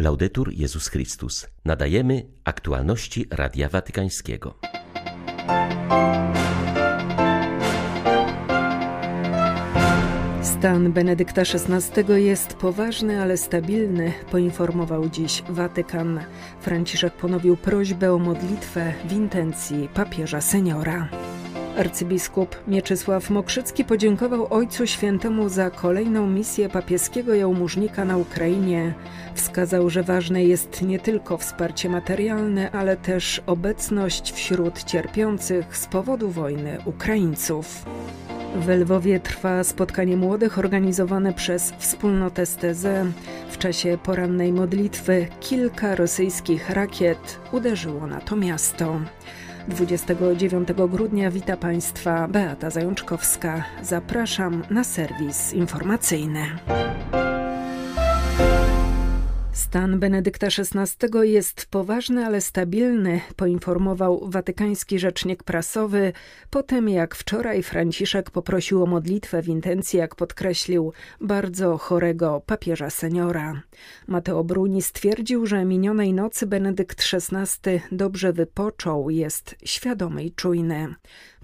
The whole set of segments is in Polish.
Laudetur Jezus Chrystus. Nadajemy aktualności Radia Watykańskiego. Stan Benedykta XVI jest poważny, ale stabilny, poinformował dziś Watykan. Franciszek ponowił prośbę o modlitwę w intencji papieża seniora. Arcybiskup Mieczysław Mokrzycki podziękował Ojcu Świętemu za kolejną misję papieskiego jałmużnika na Ukrainie. Wskazał, że ważne jest nie tylko wsparcie materialne, ale też obecność wśród cierpiących z powodu wojny Ukraińców. W Lwowie trwa spotkanie młodych organizowane przez wspólnotę STZ. W czasie porannej modlitwy kilka rosyjskich rakiet uderzyło na to miasto. 29 grudnia wita Państwa Beata Zajączkowska. Zapraszam na serwis informacyjny. Stan Benedykta XVI jest poważny, ale stabilny, poinformował watykański rzecznik prasowy, po tym jak wczoraj Franciszek poprosił o modlitwę w intencji, jak podkreślił, bardzo chorego papieża seniora. Mateo Bruni stwierdził, że minionej nocy Benedykt XVI dobrze wypoczął, jest świadomy i czujny.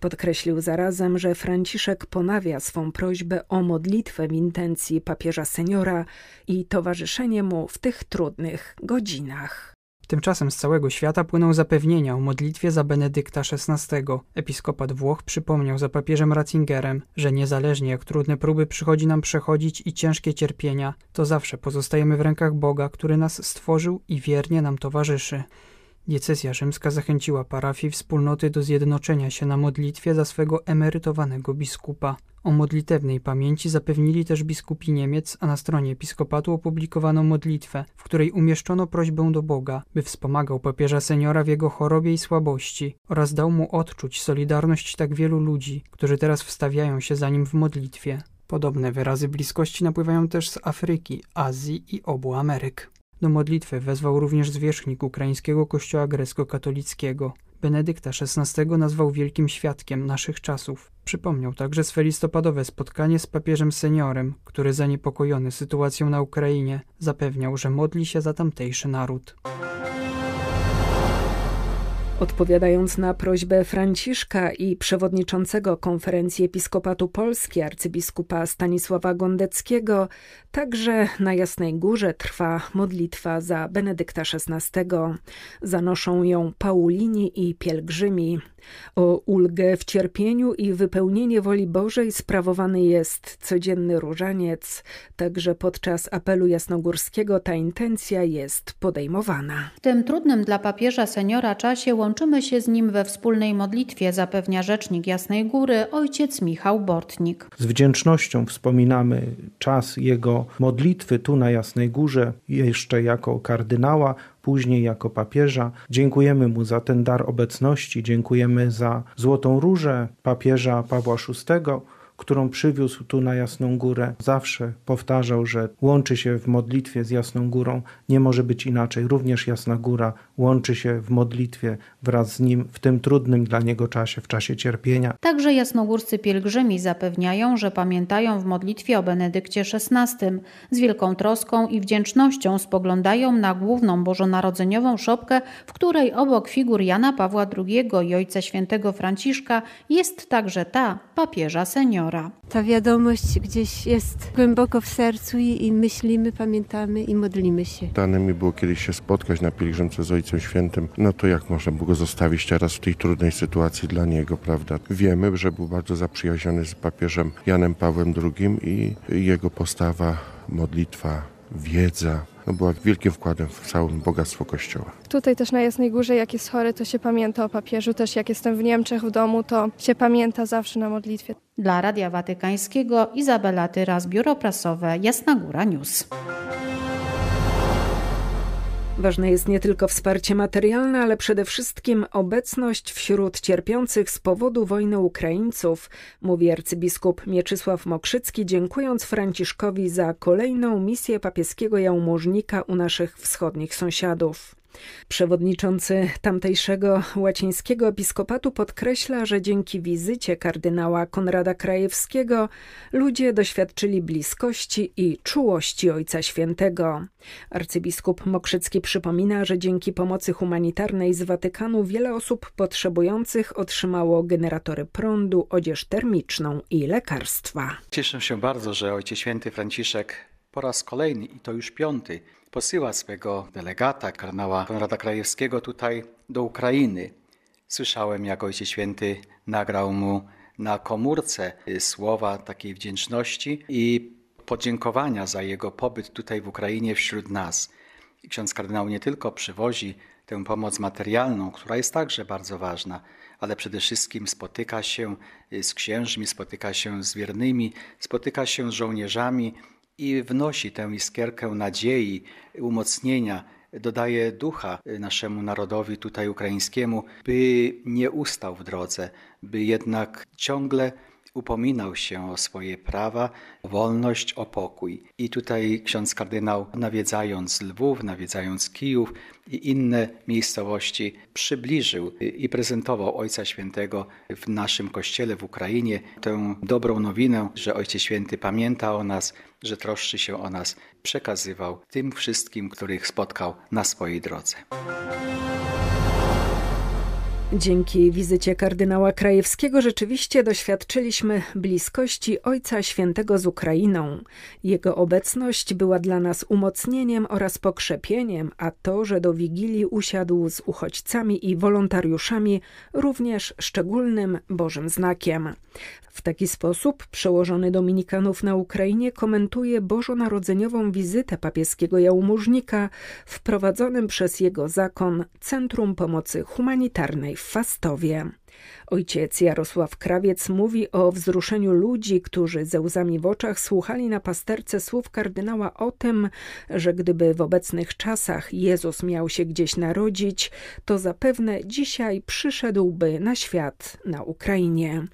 Podkreślił zarazem, że Franciszek ponawia swą prośbę o modlitwę w intencji papieża seniora i towarzyszenie mu w tych trudnych godzinach. Tymczasem z całego świata płyną zapewnienia o modlitwie za Benedykta XVI. Episkopat Włoch przypomniał za papieżem Ratzingerem, że niezależnie jak trudne próby przychodzi nam przechodzić i ciężkie cierpienia, to zawsze pozostajemy w rękach Boga, który nas stworzył i wiernie nam towarzyszy. Diecezja rzymska zachęciła parafii wspólnoty do zjednoczenia się na modlitwie za swego emerytowanego biskupa. O modlitewnej pamięci zapewnili też biskupi Niemiec, a na stronie episkopatu opublikowano modlitwę, w której umieszczono prośbę do Boga, by wspomagał papieża seniora w jego chorobie i słabości oraz dał mu odczuć solidarność tak wielu ludzi, którzy teraz wstawiają się za nim w modlitwie. Podobne wyrazy bliskości napływają też z Afryki, Azji i obu Ameryk. Do modlitwy wezwał również zwierzchnik ukraińskiego kościoła grecko-katolickiego. Benedykta XVI nazwał wielkim świadkiem naszych czasów. Przypomniał także swe listopadowe spotkanie z papieżem seniorem, który zaniepokojony sytuacją na Ukrainie zapewniał, że modli się za tamtejszy naród. Odpowiadając na prośbę Franciszka i przewodniczącego konferencji Episkopatu Polski arcybiskupa Stanisława Gondeckiego, także na Jasnej Górze trwa modlitwa za Benedykta XVI. Zanoszą ją Paulini i pielgrzymi. O ulgę w cierpieniu i wypełnienie woli Bożej sprawowany jest codzienny różaniec, także podczas apelu jasnogórskiego ta intencja jest podejmowana. W tym trudnym dla papieża seniora czasie łączymy się z nim we wspólnej modlitwie, zapewnia rzecznik Jasnej Góry ojciec Michał Bortnik. Z wdzięcznością wspominamy czas jego modlitwy tu na Jasnej Górze, jeszcze jako kardynała, później jako papieża. Dziękujemy mu za ten dar obecności, dziękujemy za Złotą Różę papieża Pawła VI, którą przywiózł tu na Jasną Górę. Zawsze powtarzał, że łączy się w modlitwie z Jasną Górą. Nie może być inaczej. Również Jasna Góra łączy się w modlitwie wraz z nim w tym trudnym dla niego czasie, w czasie cierpienia. Także jasnogórscy pielgrzymi zapewniają, że pamiętają w modlitwie o Benedykcie XVI. Z wielką troską i wdzięcznością spoglądają na główną bożonarodzeniową szopkę, w której obok figur Jana Pawła II i Ojca Świętego Franciszka jest także ta papieża seniora. Ta wiadomość gdzieś jest głęboko w sercu i, i myślimy, pamiętamy i modlimy się. Dane mi było kiedyś się spotkać na pielgrzymce z Ojcem Świętym. No to jak można było go zostawić teraz w tej trudnej sytuacji dla niego, prawda? Wiemy, że był bardzo zaprzyjaźniony z papieżem Janem Pawłem II i jego postawa, modlitwa, wiedza, była wielkim wkładem w całe bogactwo Kościoła. Tutaj też na Jasnej Górze, jak jest chory, to się pamięta o papieżu. Też jak jestem w Niemczech w domu, to się pamięta zawsze na modlitwie. Dla Radia Watykańskiego Izabela Tyras, Biuro Prasowe Jasna Góra News. Ważne jest nie tylko wsparcie materialne, ale przede wszystkim obecność wśród cierpiących z powodu wojny Ukraińców, mówi arcybiskup Mieczysław Mokrzycki, dziękując Franciszkowi za kolejną misję papieskiego jałmużnika u naszych wschodnich sąsiadów. Przewodniczący tamtejszego łacińskiego episkopatu podkreśla, że dzięki wizycie kardynała Konrada Krajewskiego ludzie doświadczyli bliskości i czułości Ojca Świętego. Arcybiskup Mokrzycki przypomina, że dzięki pomocy humanitarnej z Watykanu wiele osób potrzebujących otrzymało generatory prądu, odzież termiczną i lekarstwa. Cieszę się bardzo, że Ojciec Święty Franciszek po raz kolejny, i to już piąty, posyła swego delegata, kardynała Konrada Krajewskiego tutaj do Ukrainy. Słyszałem, jak Ojciec Święty nagrał mu na komórce słowa takiej wdzięczności i podziękowania za jego pobyt tutaj w Ukrainie wśród nas. I ksiądz kardynał nie tylko przywozi tę pomoc materialną, która jest także bardzo ważna, ale przede wszystkim spotyka się z księżmi, spotyka się z wiernymi, spotyka się z żołnierzami i wnosi tę iskierkę nadziei, umocnienia, dodaje ducha naszemu narodowi tutaj ukraińskiemu, by nie ustał w drodze, by jednak ciągle upominał się o swoje prawa, wolność, o pokój. I tutaj ksiądz kardynał, nawiedzając Lwów, nawiedzając Kijów i inne miejscowości, przybliżył i prezentował Ojca Świętego w naszym kościele w Ukrainie tę dobrą nowinę, że Ojciec Święty pamięta o nas, że troszczy się o nas, przekazywał tym wszystkim, których spotkał na swojej drodze. Dzięki wizycie kardynała Krajewskiego rzeczywiście doświadczyliśmy bliskości Ojca Świętego z Ukrainą. Jego obecność była dla nas umocnieniem oraz pokrzepieniem, a to, że do Wigilii usiadł z uchodźcami i wolontariuszami, również szczególnym Bożym znakiem. W taki sposób przełożony Dominikanów na Ukrainie komentuje bożonarodzeniową wizytę papieskiego jałmużnika w prowadzonym przez jego zakon Centrum Pomocy Humanitarnej w Fastowie. Ojciec Jarosław Krawiec mówi o wzruszeniu ludzi, którzy ze łzami w oczach słuchali na pasterce słów kardynała o tym, że gdyby w obecnych czasach Jezus miał się gdzieś narodzić, to zapewne dzisiaj przyszedłby na świat na Ukrainie.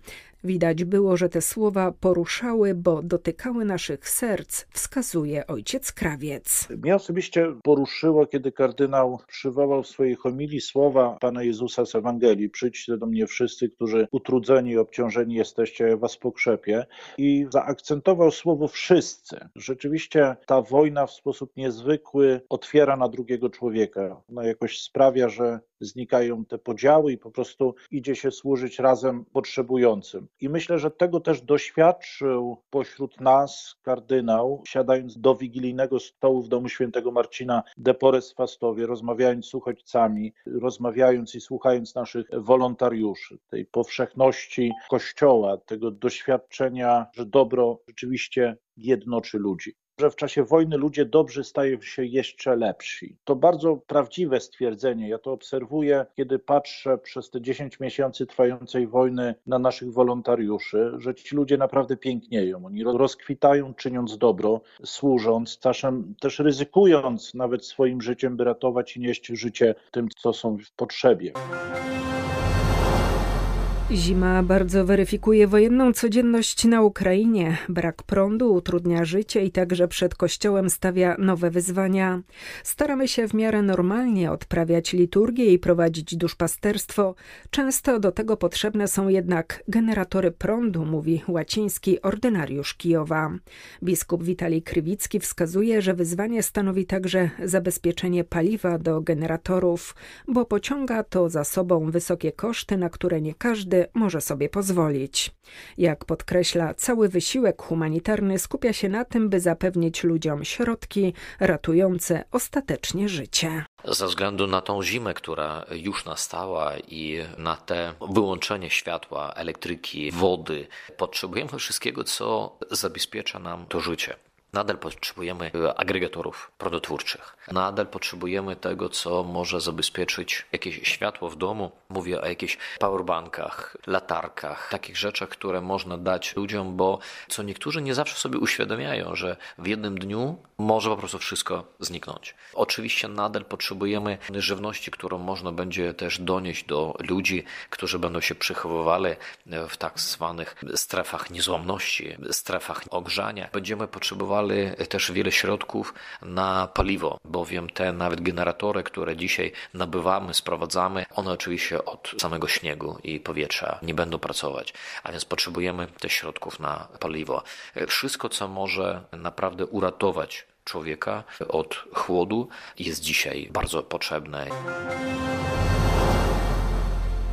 Widać było, że te słowa poruszały, bo dotykały naszych serc, wskazuje ojciec Krawiec. Mnie osobiście poruszyło, kiedy kardynał przywołał w swojej homilii słowa Pana Jezusa z Ewangelii. Przyjdźcie do mnie wszyscy, którzy utrudzeni i obciążeni jesteście, ja was pokrzepię. I zaakcentował słowo wszyscy. Rzeczywiście ta wojna w sposób niezwykły otwiera na drugiego człowieka. Ona jakoś sprawia, że znikają te podziały i po prostu idzie się służyć razem potrzebującym. I myślę, że tego też doświadczył pośród nas kardynał, siadając do wigilijnego stołu w domu świętego Marcina de Porres Fastowie, rozmawiając z uchodźcami, rozmawiając i słuchając naszych wolontariuszy, tej powszechności Kościoła, tego doświadczenia, że dobro rzeczywiście jednoczy ludzi że w czasie wojny ludzie dobrzy stają się jeszcze lepsi. To bardzo prawdziwe stwierdzenie. Ja to obserwuję, kiedy patrzę przez te 10 miesięcy trwającej wojny na naszych wolontariuszy, że ci ludzie naprawdę pięknieją. Oni rozkwitają, czyniąc dobro, służąc, czasem też ryzykując nawet swoim życiem, by ratować i nieść życie tym, co są w potrzebie. Zima bardzo weryfikuje wojenną codzienność na Ukrainie. Brak prądu utrudnia życie i także przed kościołem stawia nowe wyzwania. Staramy się w miarę normalnie odprawiać liturgię i prowadzić duszpasterstwo. Często do tego potrzebne są jednak generatory prądu, mówi łaciński ordynariusz Kijowa. Biskup Witalij Krywicki wskazuje, że wyzwanie stanowi także zabezpieczenie paliwa do generatorów, bo pociąga to za sobą wysokie koszty, na które nie każdy może sobie pozwolić. Jak podkreśla, cały wysiłek humanitarny skupia się na tym, by zapewnić ludziom środki ratujące ostatecznie życie. Ze względu na tą zimę, która już nastała i na te wyłączenie światła, elektryki, wody, potrzebujemy wszystkiego, co zabezpiecza nam to życie. Nadal potrzebujemy agregatorów prądotwórczych. Nadal potrzebujemy tego, co może zabezpieczyć jakieś światło w domu. Mówię o jakichś powerbankach, latarkach, takich rzeczach, które można dać ludziom, bo co niektórzy nie zawsze sobie uświadamiają, że w jednym dniu może po prostu wszystko zniknąć. Oczywiście nadal potrzebujemy żywności, którą można będzie też donieść do ludzi, którzy będą się przechowywali w tak zwanych strefach niezłomności, strefach ogrzania. Będziemy potrzebowali potrzebowali też wiele środków na paliwo, bowiem te nawet generatory, które dzisiaj nabywamy, sprowadzamy, one oczywiście od samego śniegu i powietrza nie będą pracować, a więc potrzebujemy też środków na paliwo. Wszystko, co może naprawdę uratować człowieka od chłodu, jest dzisiaj bardzo potrzebne.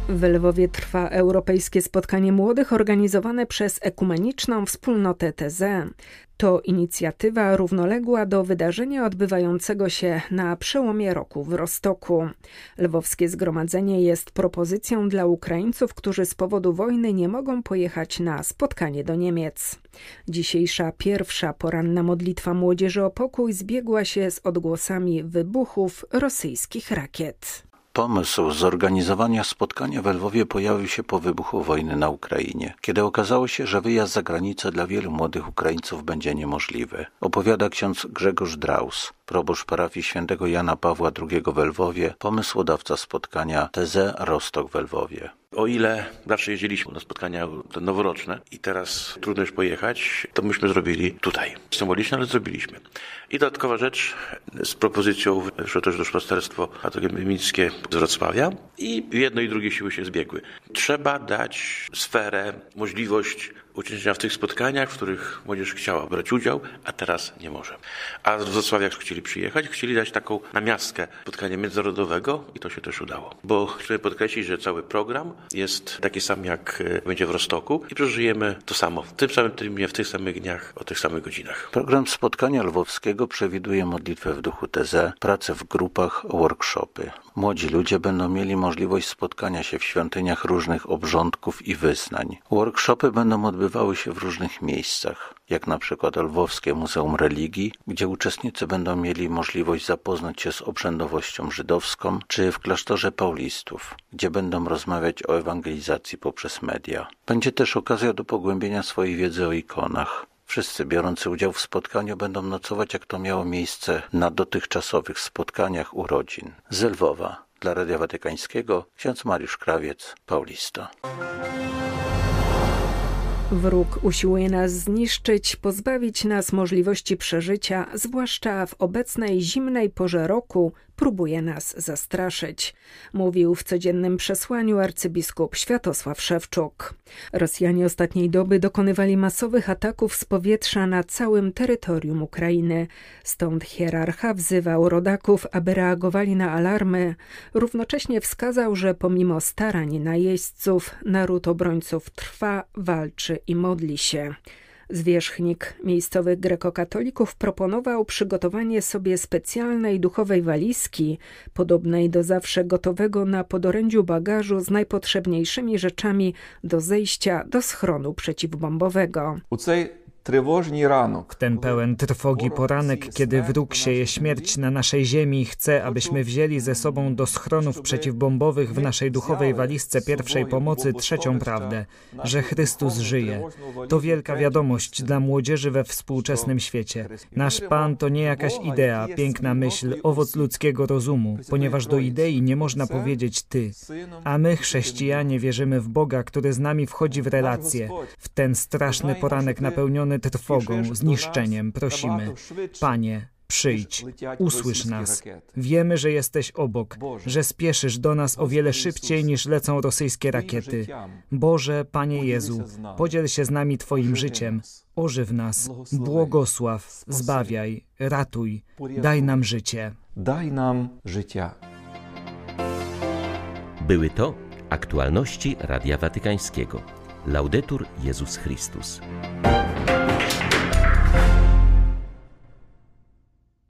W Lwowie trwa europejskie spotkanie młodych organizowane przez ekumeniczną wspólnotę TZ. To inicjatywa równoległa do wydarzenia odbywającego się na przełomie roku w Rostoku. Lwowskie zgromadzenie jest propozycją dla Ukraińców, którzy z powodu wojny nie mogą pojechać na spotkanie do Niemiec. Dzisiejsza pierwsza poranna modlitwa młodzieży o pokój zbiegła się z odgłosami wybuchów rosyjskich rakiet. Pomysł zorganizowania spotkania w Lwowie pojawił się po wybuchu wojny na Ukrainie, kiedy okazało się, że wyjazd za granicę dla wielu młodych Ukraińców będzie niemożliwy. Opowiada ksiądz Grzegorz Draus, proboszcz parafii świętego Jana Pawła II w Lwowie, pomysłodawca spotkania Teze Rostok w Lwowie. O ile zawsze jeździliśmy na spotkania noworoczne i teraz trudno już pojechać, to myśmy zrobili tutaj. Symbolicznie, ale zrobiliśmy. I dodatkowa rzecz z propozycją wyszło też duszpasterstwo katolickie z Wrocławia i jedno i drugie siły się zbiegły. Trzeba dać sferę, możliwość uczestniczenia w tych spotkaniach, w których młodzież chciała brać udział, a teraz nie może. A z Wrocławia chcieli przyjechać, chcieli dać taką namiastkę spotkania międzynarodowego i to się też udało. Bo chcemy podkreślić, że cały program jest taki sam jak e, będzie w Rostoku i przeżyjemy to samo. W tym samym terminie, w tych samych dniach, o tych samych godzinach. Program spotkania lwowskiego przewiduje modlitwę w duchu TZ, pracę w grupach, workshopy. Młodzi ludzie będą mieli możliwość spotkania się w świątyniach różnych obrządków i wyznań. Workshopy będą odbywały się w różnych miejscach, jak na przykład Lwowskie Muzeum Religii, gdzie uczestnicy będą mieli możliwość zapoznać się z obrzędowością żydowską, czy w klasztorze Paulistów, gdzie będą rozmawiać o ewangelizacji poprzez media. Będzie też okazja do pogłębienia swojej wiedzy o ikonach. Wszyscy biorący udział w spotkaniu będą nocować, jak to miało miejsce na dotychczasowych spotkaniach urodzin. Z Lwowa, dla Radia Watykańskiego, ksiądz Mariusz Krawiec, Paulista. Wróg usiłuje nas zniszczyć, pozbawić nas możliwości przeżycia, zwłaszcza w obecnej zimnej porze roku, próbuje nas zastraszyć, mówił w codziennym przesłaniu arcybiskup Światosław Szewczuk. Rosjanie ostatniej doby dokonywali masowych ataków z powietrza na całym terytorium Ukrainy. Stąd hierarcha wzywał rodaków, aby reagowali na alarmy. Równocześnie wskazał, że pomimo starań najeźdźców, naród obrońców trwa, walczy i modli się. Zwierzchnik miejscowych grekokatolików proponował przygotowanie sobie specjalnej duchowej walizki, podobnej do zawsze gotowego na podorędziu bagażu z najpotrzebniejszymi rzeczami do zejścia do schronu przeciwbombowego. W ten pełen trwogi poranek, kiedy wróg sieje śmierć na naszej ziemi, chce, abyśmy wzięli ze sobą do schronów przeciwbombowych w naszej duchowej walizce pierwszej pomocy trzecią prawdę, że Chrystus żyje. To wielka wiadomość dla młodzieży we współczesnym świecie. Nasz Pan to nie jakaś idea, piękna myśl, owoc ludzkiego rozumu, ponieważ do idei nie można powiedzieć ty. A my, chrześcijanie, wierzymy w Boga, który z nami wchodzi w relacje. W ten straszny poranek napełniony trwogą, zniszczeniem, prosimy: Panie, przyjdź, usłysz nas. Wiemy, że jesteś obok, że spieszysz do nas o wiele szybciej niż lecą rosyjskie rakiety. Boże, Panie Jezu, podziel się z nami Twoim życiem, ożyw nas, błogosław, zbawiaj, ratuj, daj nam życie. Daj nam życia. Były to aktualności Radia Watykańskiego. Laudetur Jezus Chrystus.